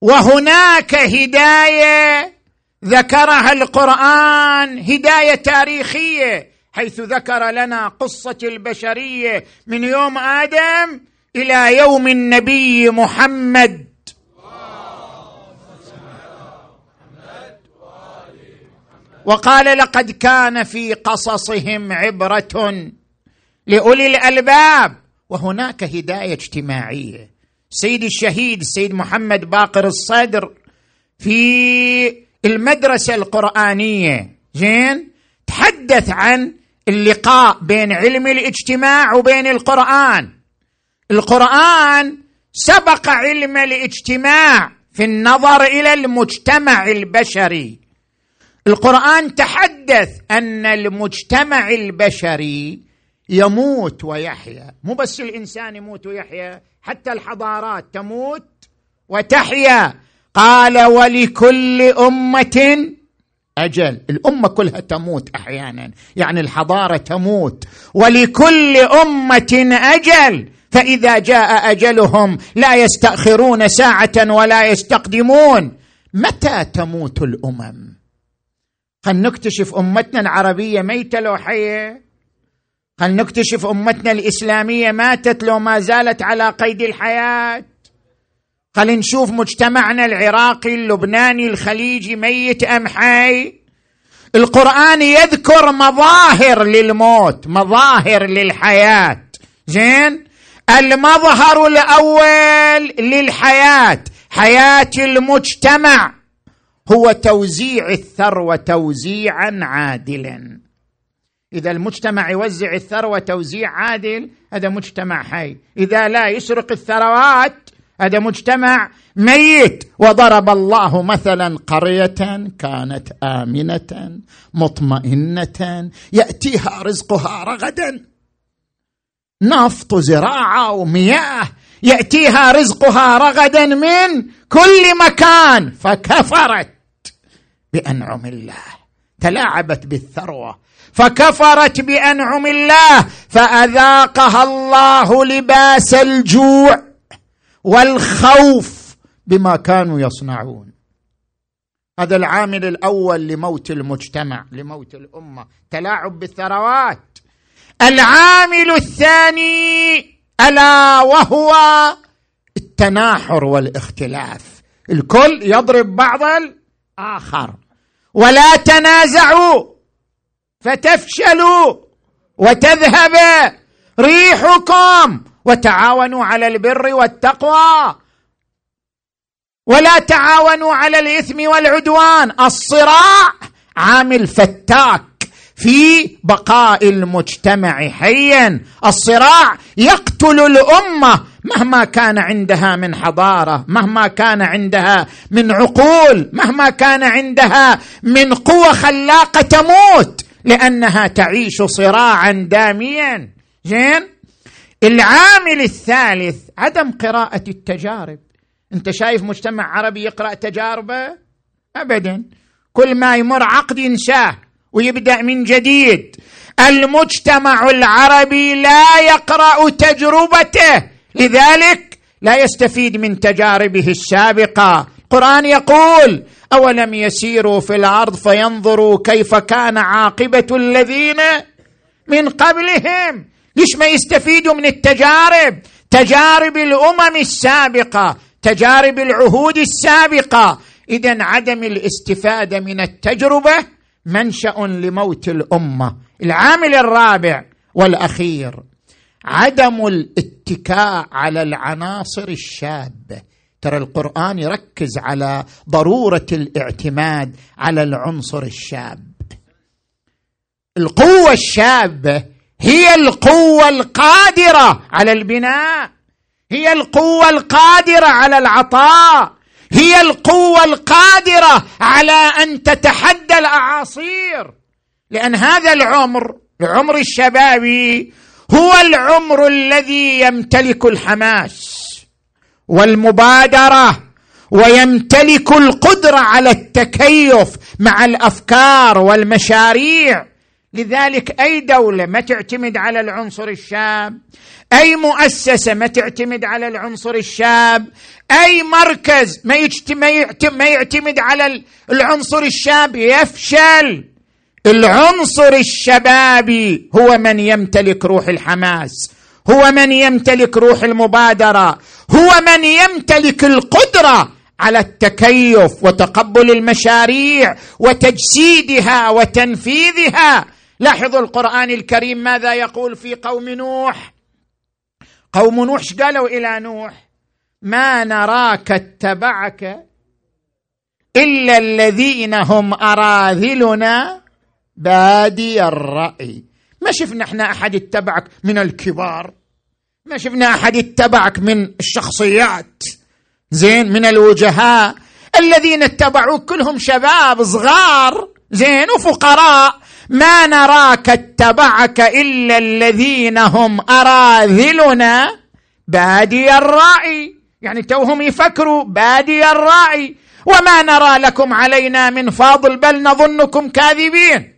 وهناك هداية ذكرها القرآن. هداية تاريخية. حيث ذكر لنا قصة البشرية من يوم آدم إلى يوم النبي محمد. وقال لقد كان في قصصهم عبرة لأولي الألباب وهناك هداية اجتماعية. سيد الشهيد السيد محمد باقر الصدر في المدرسة القرآنية زين تحدث عن اللقاء بين علم الاجتماع وبين القرآن. القرآن سبق علم الاجتماع في النظر إلى المجتمع البشري. القرآن تحدث أن المجتمع البشري يموت ويحيا. مو بس الإنسان يموت ويحيا حتى الحضارات تموت وتحيا. قال ولكل أمة أجل. الأمة كلها تموت أحيانا. يعني الحضارة تموت. ولكل أمة أجل. فإذا جاء أجلهم لا يستأخرون ساعة ولا يستقدمون. متى تموت الأمم؟ خل نكتشف أمتنا العربية ميتة لو حية. خل نكتشف أمتنا الإسلامية ماتت لو ما زالت على قيد الحياة. خل نشوف مجتمعنا العراقي اللبناني الخليجي ميت أم حي. القرآن يذكر مظاهر للموت مظاهر للحياة. زين؟ المظهر الأول للحياة حياة المجتمع هو توزيع الثروه توزيعا عادلا. إذا المجتمع يوزع الثروه توزيع عادل هذا مجتمع حي. إذا لا يسرق الثروات هذا مجتمع ميت. وضرب الله مثلا قرية كانت آمنة مطمئنة يأتيها رزقها رغدا. نفط زراعة ومياه يأتيها رزقها رغدا من كل مكان فكفرت بأنعم الله تلاعبت بالثروة فكفرت بأنعم الله فأذاقها الله لباس الجوع والخوف بما كانوا يصنعون. هذا العامل الأول لموت المجتمع لموت الأمة تلاعب بالثروات. العامل الثاني ألا وهو التناحر والاختلاف. الكل يضرب بعض الآخر. ولا تنازعوا فتفشلوا وتذهب ريحكم وتعاونوا على البر والتقوى. ولا تعاونوا على الإثم والعدوان. الصراع عامل فتاك. في بقاء المجتمع حيا. الصراع يقتل الأمة مهما كان عندها من حضارة مهما كان عندها من عقول مهما كان عندها من قوة خلاقة تموت لأنها تعيش صراعا داميا. زين؟ العامل الثالث عدم قراءة التجارب. أنت شايف مجتمع عربي يقرأ تجاربه؟ ابدا. كل ما يمر عقد ينساه. ويبدأ من جديد. المجتمع العربي لا يقرأ تجربته. لذلك لا يستفيد من تجاربه السابقة. القران يقول أولم يسيروا في الأرض فينظروا كيف كان عاقبة الذين من قبلهم. ليش ما يستفيدوا من التجارب؟ تجارب الأمم السابقة تجارب العهود السابقة. اذا عدم الاستفادة من التجربة منشأ لموت الأمة العامل الرابع والأخير. عدم الاتكاء على العناصر الشابه ترى القرآن يركز على ضرورة الاعتماد على العنصر الشاب. القوة الشابه هي القوة القادرة على البناء هي القوة القادرة على العطاء. هي القوة القادرة على أن تتحدى الأعاصير. لأن هذا العمر العمر الشبابي هو العمر الذي يمتلك الحماس والمبادرة ويمتلك القدرة على التكيف مع الأفكار والمشاريع. لذلك أي دولة ما تعتمد على العنصر الشاب أي مؤسسة ما تعتمد على العنصر الشاب أي مركز ما يعتمد على العنصر الشاب يفشل. العنصر الشبابي هو من يمتلك روح الحماس هو من يمتلك روح المبادرة هو من يمتلك القدرة على التكيف وتقبل المشاريع وتجسيدها وتنفيذها. لاحظوا القرآن الكريم ماذا يقول في قوم نوح؟ قوم نوح قالوا إلى نوح؟ ما نراك اتبعك إلا الذين هم أراذلنا بادي الرأي. ما شفنا إحنا أحد اتبعك من الكبار؟ ما شفنا أحد اتبعك من الشخصيات؟ زين من الوجهاء؟ الذين اتبعوك كلهم شباب صغار زين وفقراء. ما نراك اتبعك إلا الذين هم أراذلنا. بادي الرأي. يعني توهم يفكروا بادي الرأي. وما نرى لكم علينا من فاضل بل نظنكم كاذبين.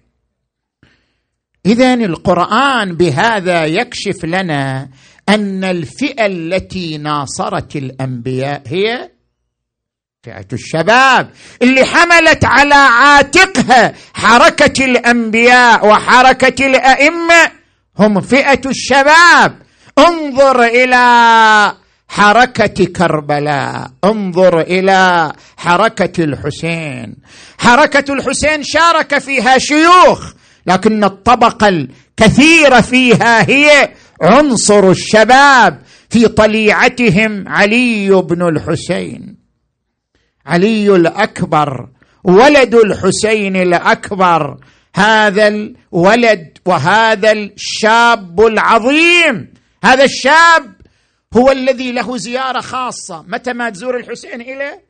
اذا القرآن بهذا يكشف لنا أن الفئة التي ناصرت الأنبياء هي فئه الشباب اللي حملت على عاتقها حركة الأنبياء وحركة الأئمة هم فئة الشباب. انظر إلى حركة كربلاء. انظر إلى حركة الحسين. حركة الحسين شارك فيها شيوخ لكن الطبقة الكثيرة فيها هي عنصر الشباب في طليعتهم علي بن الحسين. علي الأكبر ولد الحسين الأكبر. هذا الولد وهذا الشاب العظيم. هذا الشاب هو الذي له زيارة خاصة. متى ما تزور الحسين اليه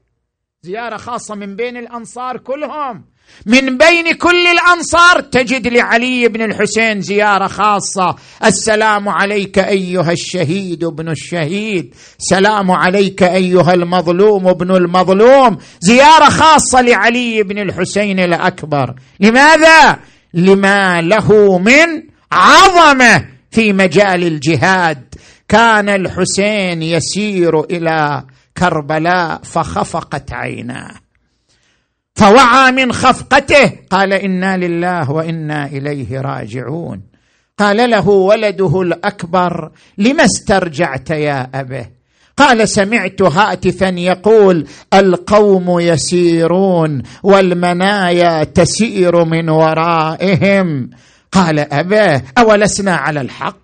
زيارة خاصة من بين الأنصار كلهم. من بين كل الأنصار تجد لعلي بن الحسين زيارة خاصة. السلام عليك أيها الشهيد ابن الشهيد. سلام عليك أيها المظلوم ابن المظلوم. زيارة خاصة لعلي بن الحسين الأكبر. لماذا؟ لما له من عظمة في مجال الجهاد. كان الحسين يسير إلى كربلاء فخفقت عيناه. فوعى من خفقته. قال إنا لله وإنا إليه راجعون. قال له ولده الأكبر لم استرجعت يا أبه؟ قال سمعت هاتفا يقول القوم يسيرون والمنايا تسير من ورائهم. قال اباه أولسنا على الحق؟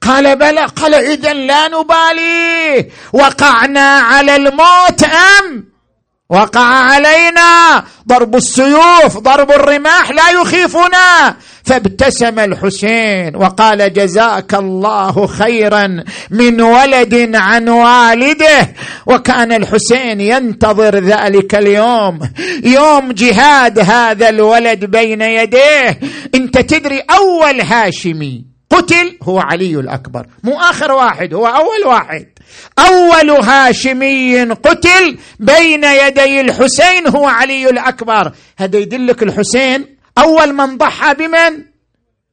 قال بلى. قال اذا لا نبالي وقعنا على الموت أم؟ وقع علينا ضرب السيوف ضرب الرماح لا يخيفنا. فابتسم الحسين وقال جزاك الله خيرا من ولد عن والده. وكان الحسين ينتظر ذلك اليوم. يوم جهاد هذا الولد بين يديه. انت تدري أول هاشمي قتل هو علي الأكبر. مو آخر واحد هو أول واحد. أول هاشمي قتل بين يدي الحسين هو علي الأكبر. هذا يدلك الحسين أول من ضحى بمن؟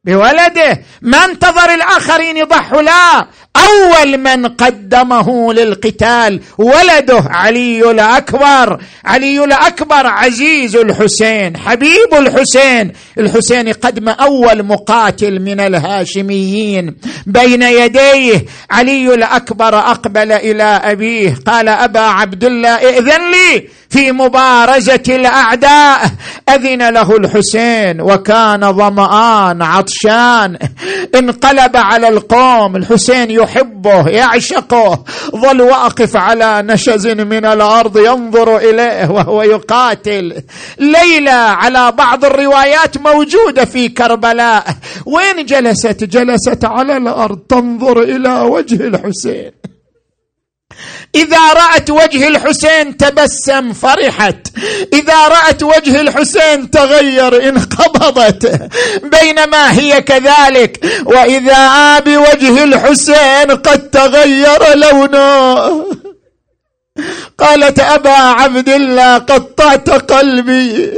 بولده. ما انتظر الآخرين يضحوا لا. أول من قدمه للقتال ولده علي الأكبر. علي الأكبر عزيز الحسين حبيب الحسين. الحسين قدم أول مقاتل من الهاشميين. بين يديه علي الأكبر أقبل إلى أبيه قال أبا عبد الله ائذن لي في مبارزة الأعداء. أذن له الحسين وكان ظمآن عطشان. انقلب على القوم الحسين يحبه يعشقه. ظل واقف على نشز من الأرض ينظر إليه وهو يقاتل. ليلى على بعض الروايات موجودة في كربلاء. وين جلست؟ جلست على الأرض تنظر إلى وجه الحسين. إذا رأت وجه الحسين تبسم فرحت. إذا رأت وجه الحسين تغير انقبضت بينما هي كذلك. وإذا بوجه الحسين قد تغير لونه. قالت أبا عبد الله قطعت قلبي.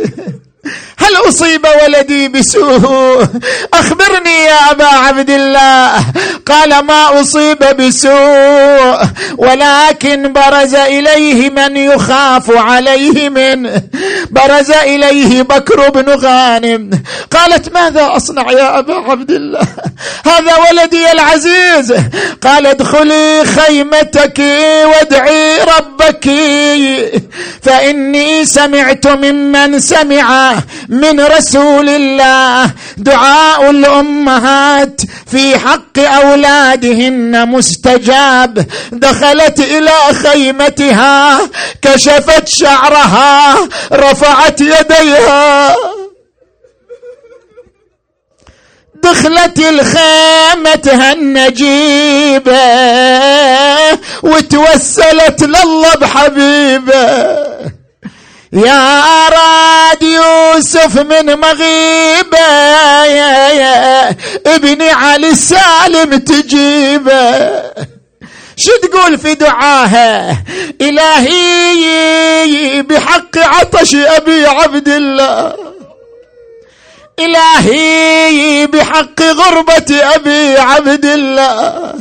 هل أصيب ولدي بسوء؟ أخبرني يا أبا عبد الله. قال ما أصيب بسوء ولكن برز إليه من يخاف عليه منه برز إليه بكر بن غانم. قالت ماذا أصنع يا أبا عبد الله؟ هذا ولدي العزيز. قال ادخلي خيمتك وادعي ربك فإني سمعت ممن سمع من رسول الله. دعاء الأمهات في حق أولادهن مستجاب. دخلت إلى خيمتها كشفت شعرها رفعت يديها. دخلت الخيمة النجيبة وتوسلت لله بحبيبة. يا راد يوسف من مغيبة يا يا ابني علي السالم تجيبه. شو تقول في دعاها؟ إلهي بحق عطش أبي عبد الله. إلهي بحق غربة أبي عبد الله.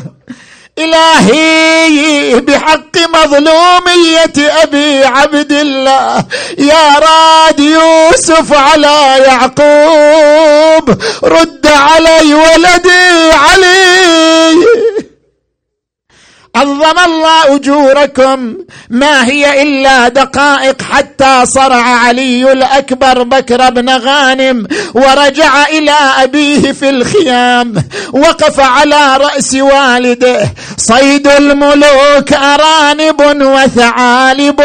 إلهي بحق مظلومية أبي عبد الله. يا راد يوسف على يعقوب رد علي ولدي علي. عظم الله أجوركم. ما هي إلا دقائق حتى صرع علي الأكبر بكر بن غانم ورجع إلى أبيه في الخيام. وقف على رأس والده. صيد الملوك أرانب وثعالب.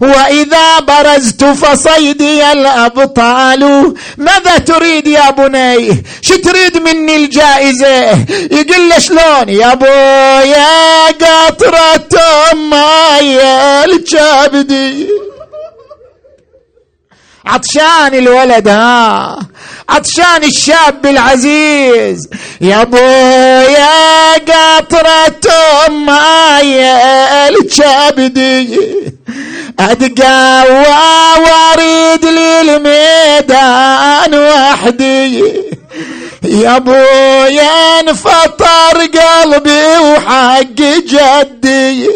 وإذا برزت فصيدي الأبطال. ماذا تريد يا بني؟ شو تريد مني الجائزة؟ يقول له شلون؟ يا بويا قطرة ماي الكبدي عطشان الولد ها. عطشان الشاب العزيز. يا بويا قطرة ماي الكبدي اتقوى واريد للميدان وحدي. يا ابويا انفطر قلبي وحق جدي.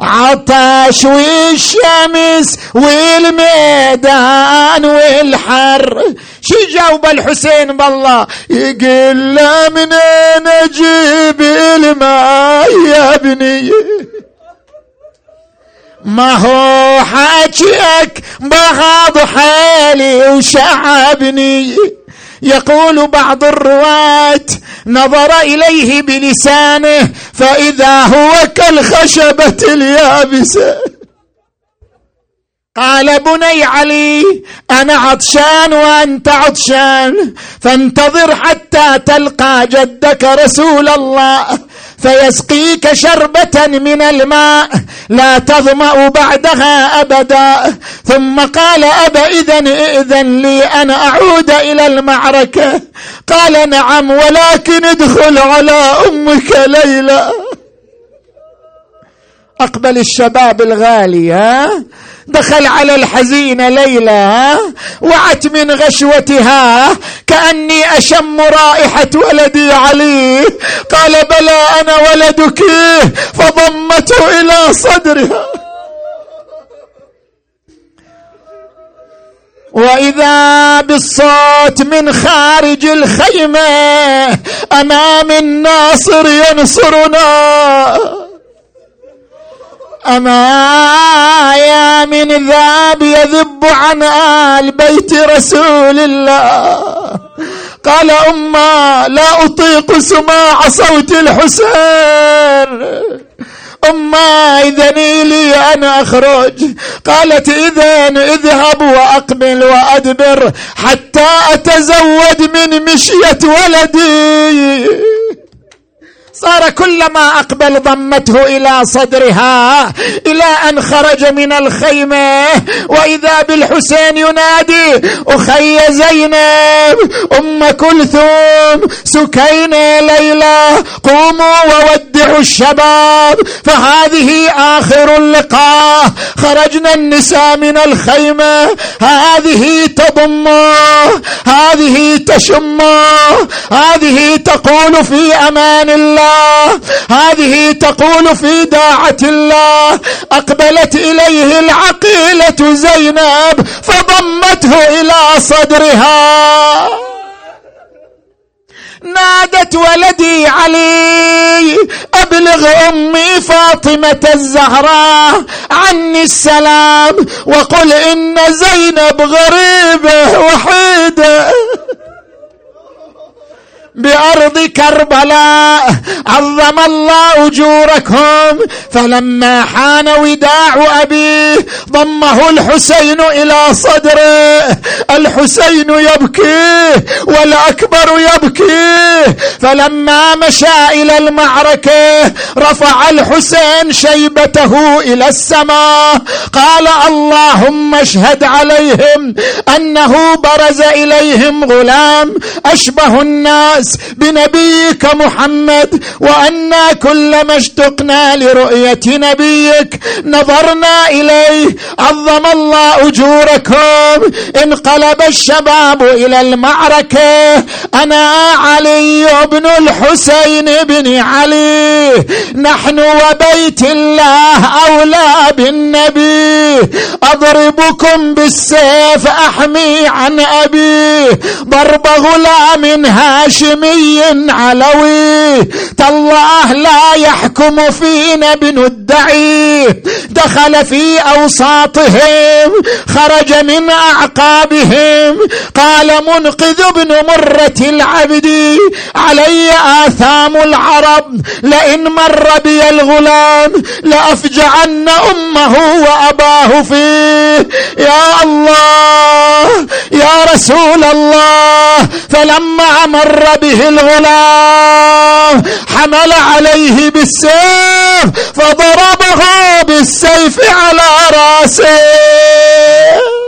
عطش والشمس والميدان والحر. شي جاوب الحسين بالله؟ يقول له منين أجيب الماء يا ابني؟ ما هو حاجيك بغض حالي وشعبني. يقول بعض الرواة نظر إليه بلسانه فإذا هو كالخشبة اليابسة. قال بني علي أنا عطشان وأنت عطشان فانتظر حتى تلقى جدك رسول الله. فيسقيك شربة من الماء لا تظمأ بعدها أبدا. ثم قال أبا إذن إذن لي أن أعود إلى المعركة. قال نعم ولكن ادخل على أمك ليلى. أقبل الشباب الغالي ها؟ دخل على الحزينة ليلى وعت من غشوتها كأني أشم رائحة ولدي علي. قال بلى أنا ولدك. فضمته إلى صدرها. وإذا بالصوت من خارج الخيمة أمام الناصر ينصرنا. أما يا من ذاب يذب عن آل بيت رسول الله. قال أما لا أطيق سماع صوت الحسين. أما إذني لي أن أخرج. قالت إذا اذهب وأقبل وأدبر حتى أتزود من مشية ولدي. صار كلما أقبل ضمته إلى صدرها إلى أن خرج من الخيمة وإذا بالحسين ينادي أخي زينب أم كلثوم سكينة ليلى قوموا وودعوا الشباب فهذه آخر اللقاء خرجنا النساء من الخيمة هذه تضمه هذه تشمه هذه تقول في أمان الله. هذه تقول في داعة الله. أقبلت إليه العقيلة زينب فضمته إلى صدرها. نادت ولدي علي أبلغ أمي فاطمة الزهراء عني السلام وقل إن زينب غريبة وحيدة. بأرض كربلاء عظم الله أجوركم. فلما حان وداع ابيه ضمه الحسين إلى صدره. الحسين يبكي والأكبر يبكي. فلما مشى إلى المعركة رفع الحسين شيبته إلى السماء. قال اللهم اشهد عليهم أنه برز إليهم غلام أشبه الناس بنبيك محمد وأنا كلما اشتقنا لرؤية نبيك نظرنا إليه عظم الله أجوركم. انقلب الشباب إلى المعركة. أنا علي بن الحسين بن علي. نحن وبيت الله أولى بالنبي. أضربكم بالسيف أحمي عن أبي. ضرب غلام هاشم هاشمي علوي. تالله لا يحكم فينا ابن الدعي. دخل في أوساطهم خرج من أعقابهم. قال منقذ ابن مرة العبد علي آثام العرب. لئن مر بي الغلام لأفجعن أمه وأباه فيه. يا الله! يا رسول الله فلما مر به الغلام حمل عليه بالسيف فضربه بالسيف على رأسه.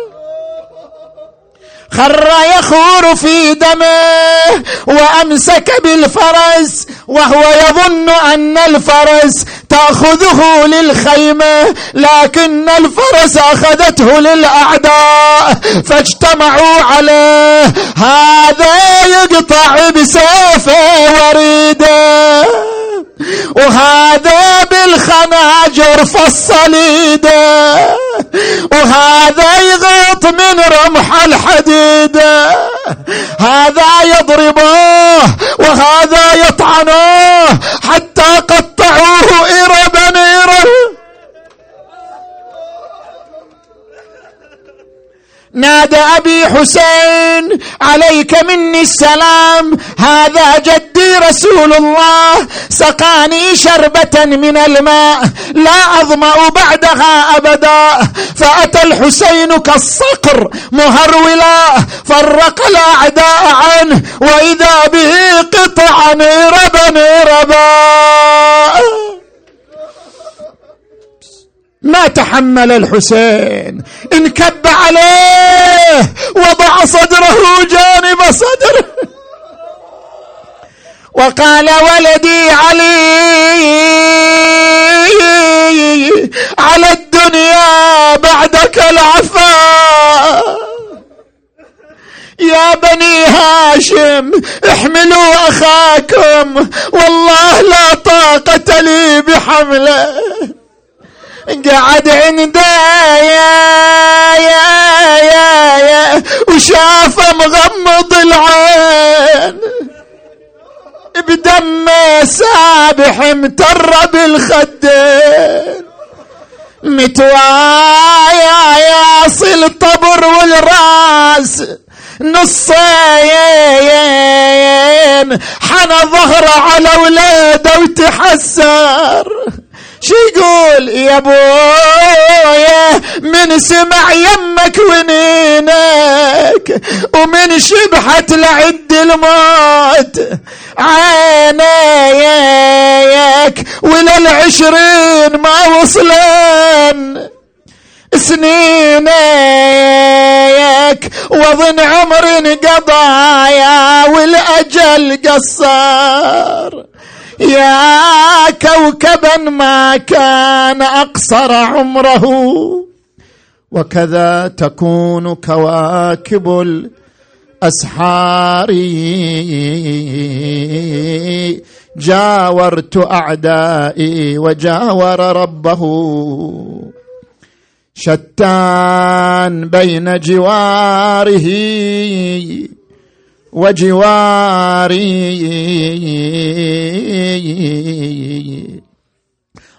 خر يخور في دمه وأمسك بالفرس وهو يظن أن الفرس تأخذه للخيمة لكن الفرس أخذته للأعداء فاجتمعوا عليه هذا يقطع بسيفه وريده. وهذا بالخناجر فصل ايده وهذا يغط من رمح الحديد. هذا يضربه وهذا يطعنه حتى قطعوه إربا نادى أبي حسين عليك مني السلام هذا جدي رسول الله سقاني شربة من الماء لا أظمأ بعدها أبدا. فأتى الحسين كالصقر مهرولا فرق الأعداء عنه وإذا به قطعا ربا ربا. ما تحمل الحسين. انكب عليه وضع صدره جانب صدره. وقال ولدي علي على الدنيا بعدك العفا. يا بني هاشم احملوا أخاكم والله لا طاقة لي بحمله. قعد عنده يا يا يا يا وشافه مغمض العين بدمه سابح متر بالخدين متوايا ياصل الطبر والراس نصين حنى ظهره على ولاده وتحسر شو يقول؟ يا ابويا من سمع يمك ونينك ومن شبحت لعد الموت. عينيك وللعشرين ما وصلن. سنينك وظن عمر قضايا والأجل قصر. يا كوكبا ما كان أقصر عمره وكذا تكون كواكب الأسحار. جاورت أعدائي وجاور ربه شتان بين جواره. وجواري.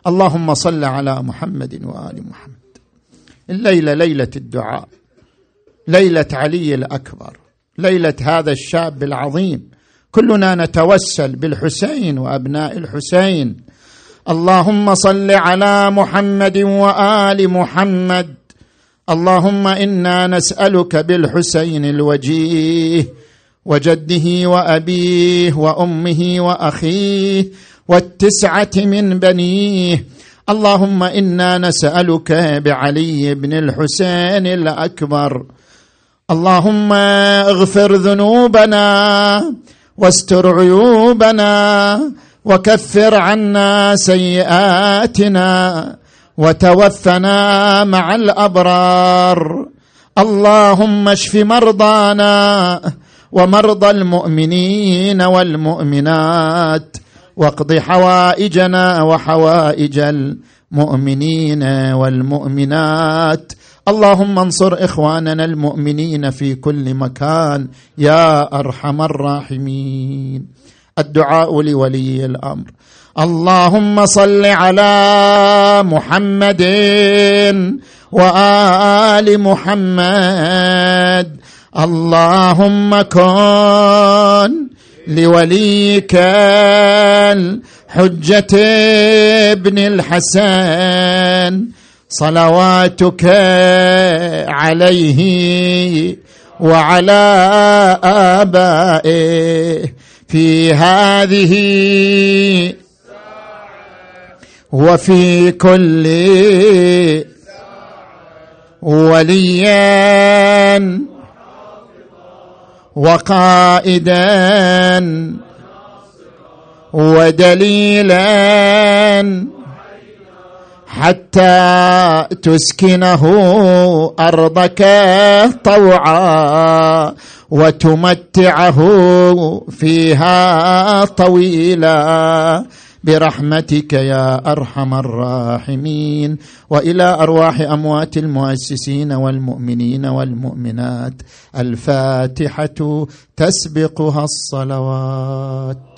اللهم صل على محمد وآل محمد. الليلة ليلة الدعاء. ليلة علي الأكبر. ليلة هذا الشاب العظيم. كلنا نتوسل بالحسين وأبناء الحسين. اللهم صل على محمد وآل محمد. اللهم إنا نسألك بالحسين الوجيه. وجده وأبيه وأمه وأخيه والتسعة من بنيه. اللهم إنا نسألك بعلي بن الحسين الأكبر. اللهم اغفر ذنوبنا واستر عيوبنا وكفر عنا سيئاتنا وتوفنا مع الأبرار. اللهم اشف مرضانا ومرضى المؤمنين والمؤمنات واقض حوائجنا وحوائج المؤمنين والمؤمنات. اللهم انصر إخواننا المؤمنين في كل مكان يا أرحم الراحمين. الدعاء لولي الأمر. اللهم صل على محمد وآل محمد اللهم كن لوليك الحجة ابن الحسن صلواتك عليه وعلى آبائه في هذه وفي كل وليا وقائدا ودليلا حتى تسكنه أرضك طوعا وتمتعه فيها طويلا. برحمتك يا أرحم الراحمين. وإلى أرواح أموات المؤسسين والمؤمنين والمؤمنات الفاتحة تسبقها الصلوات.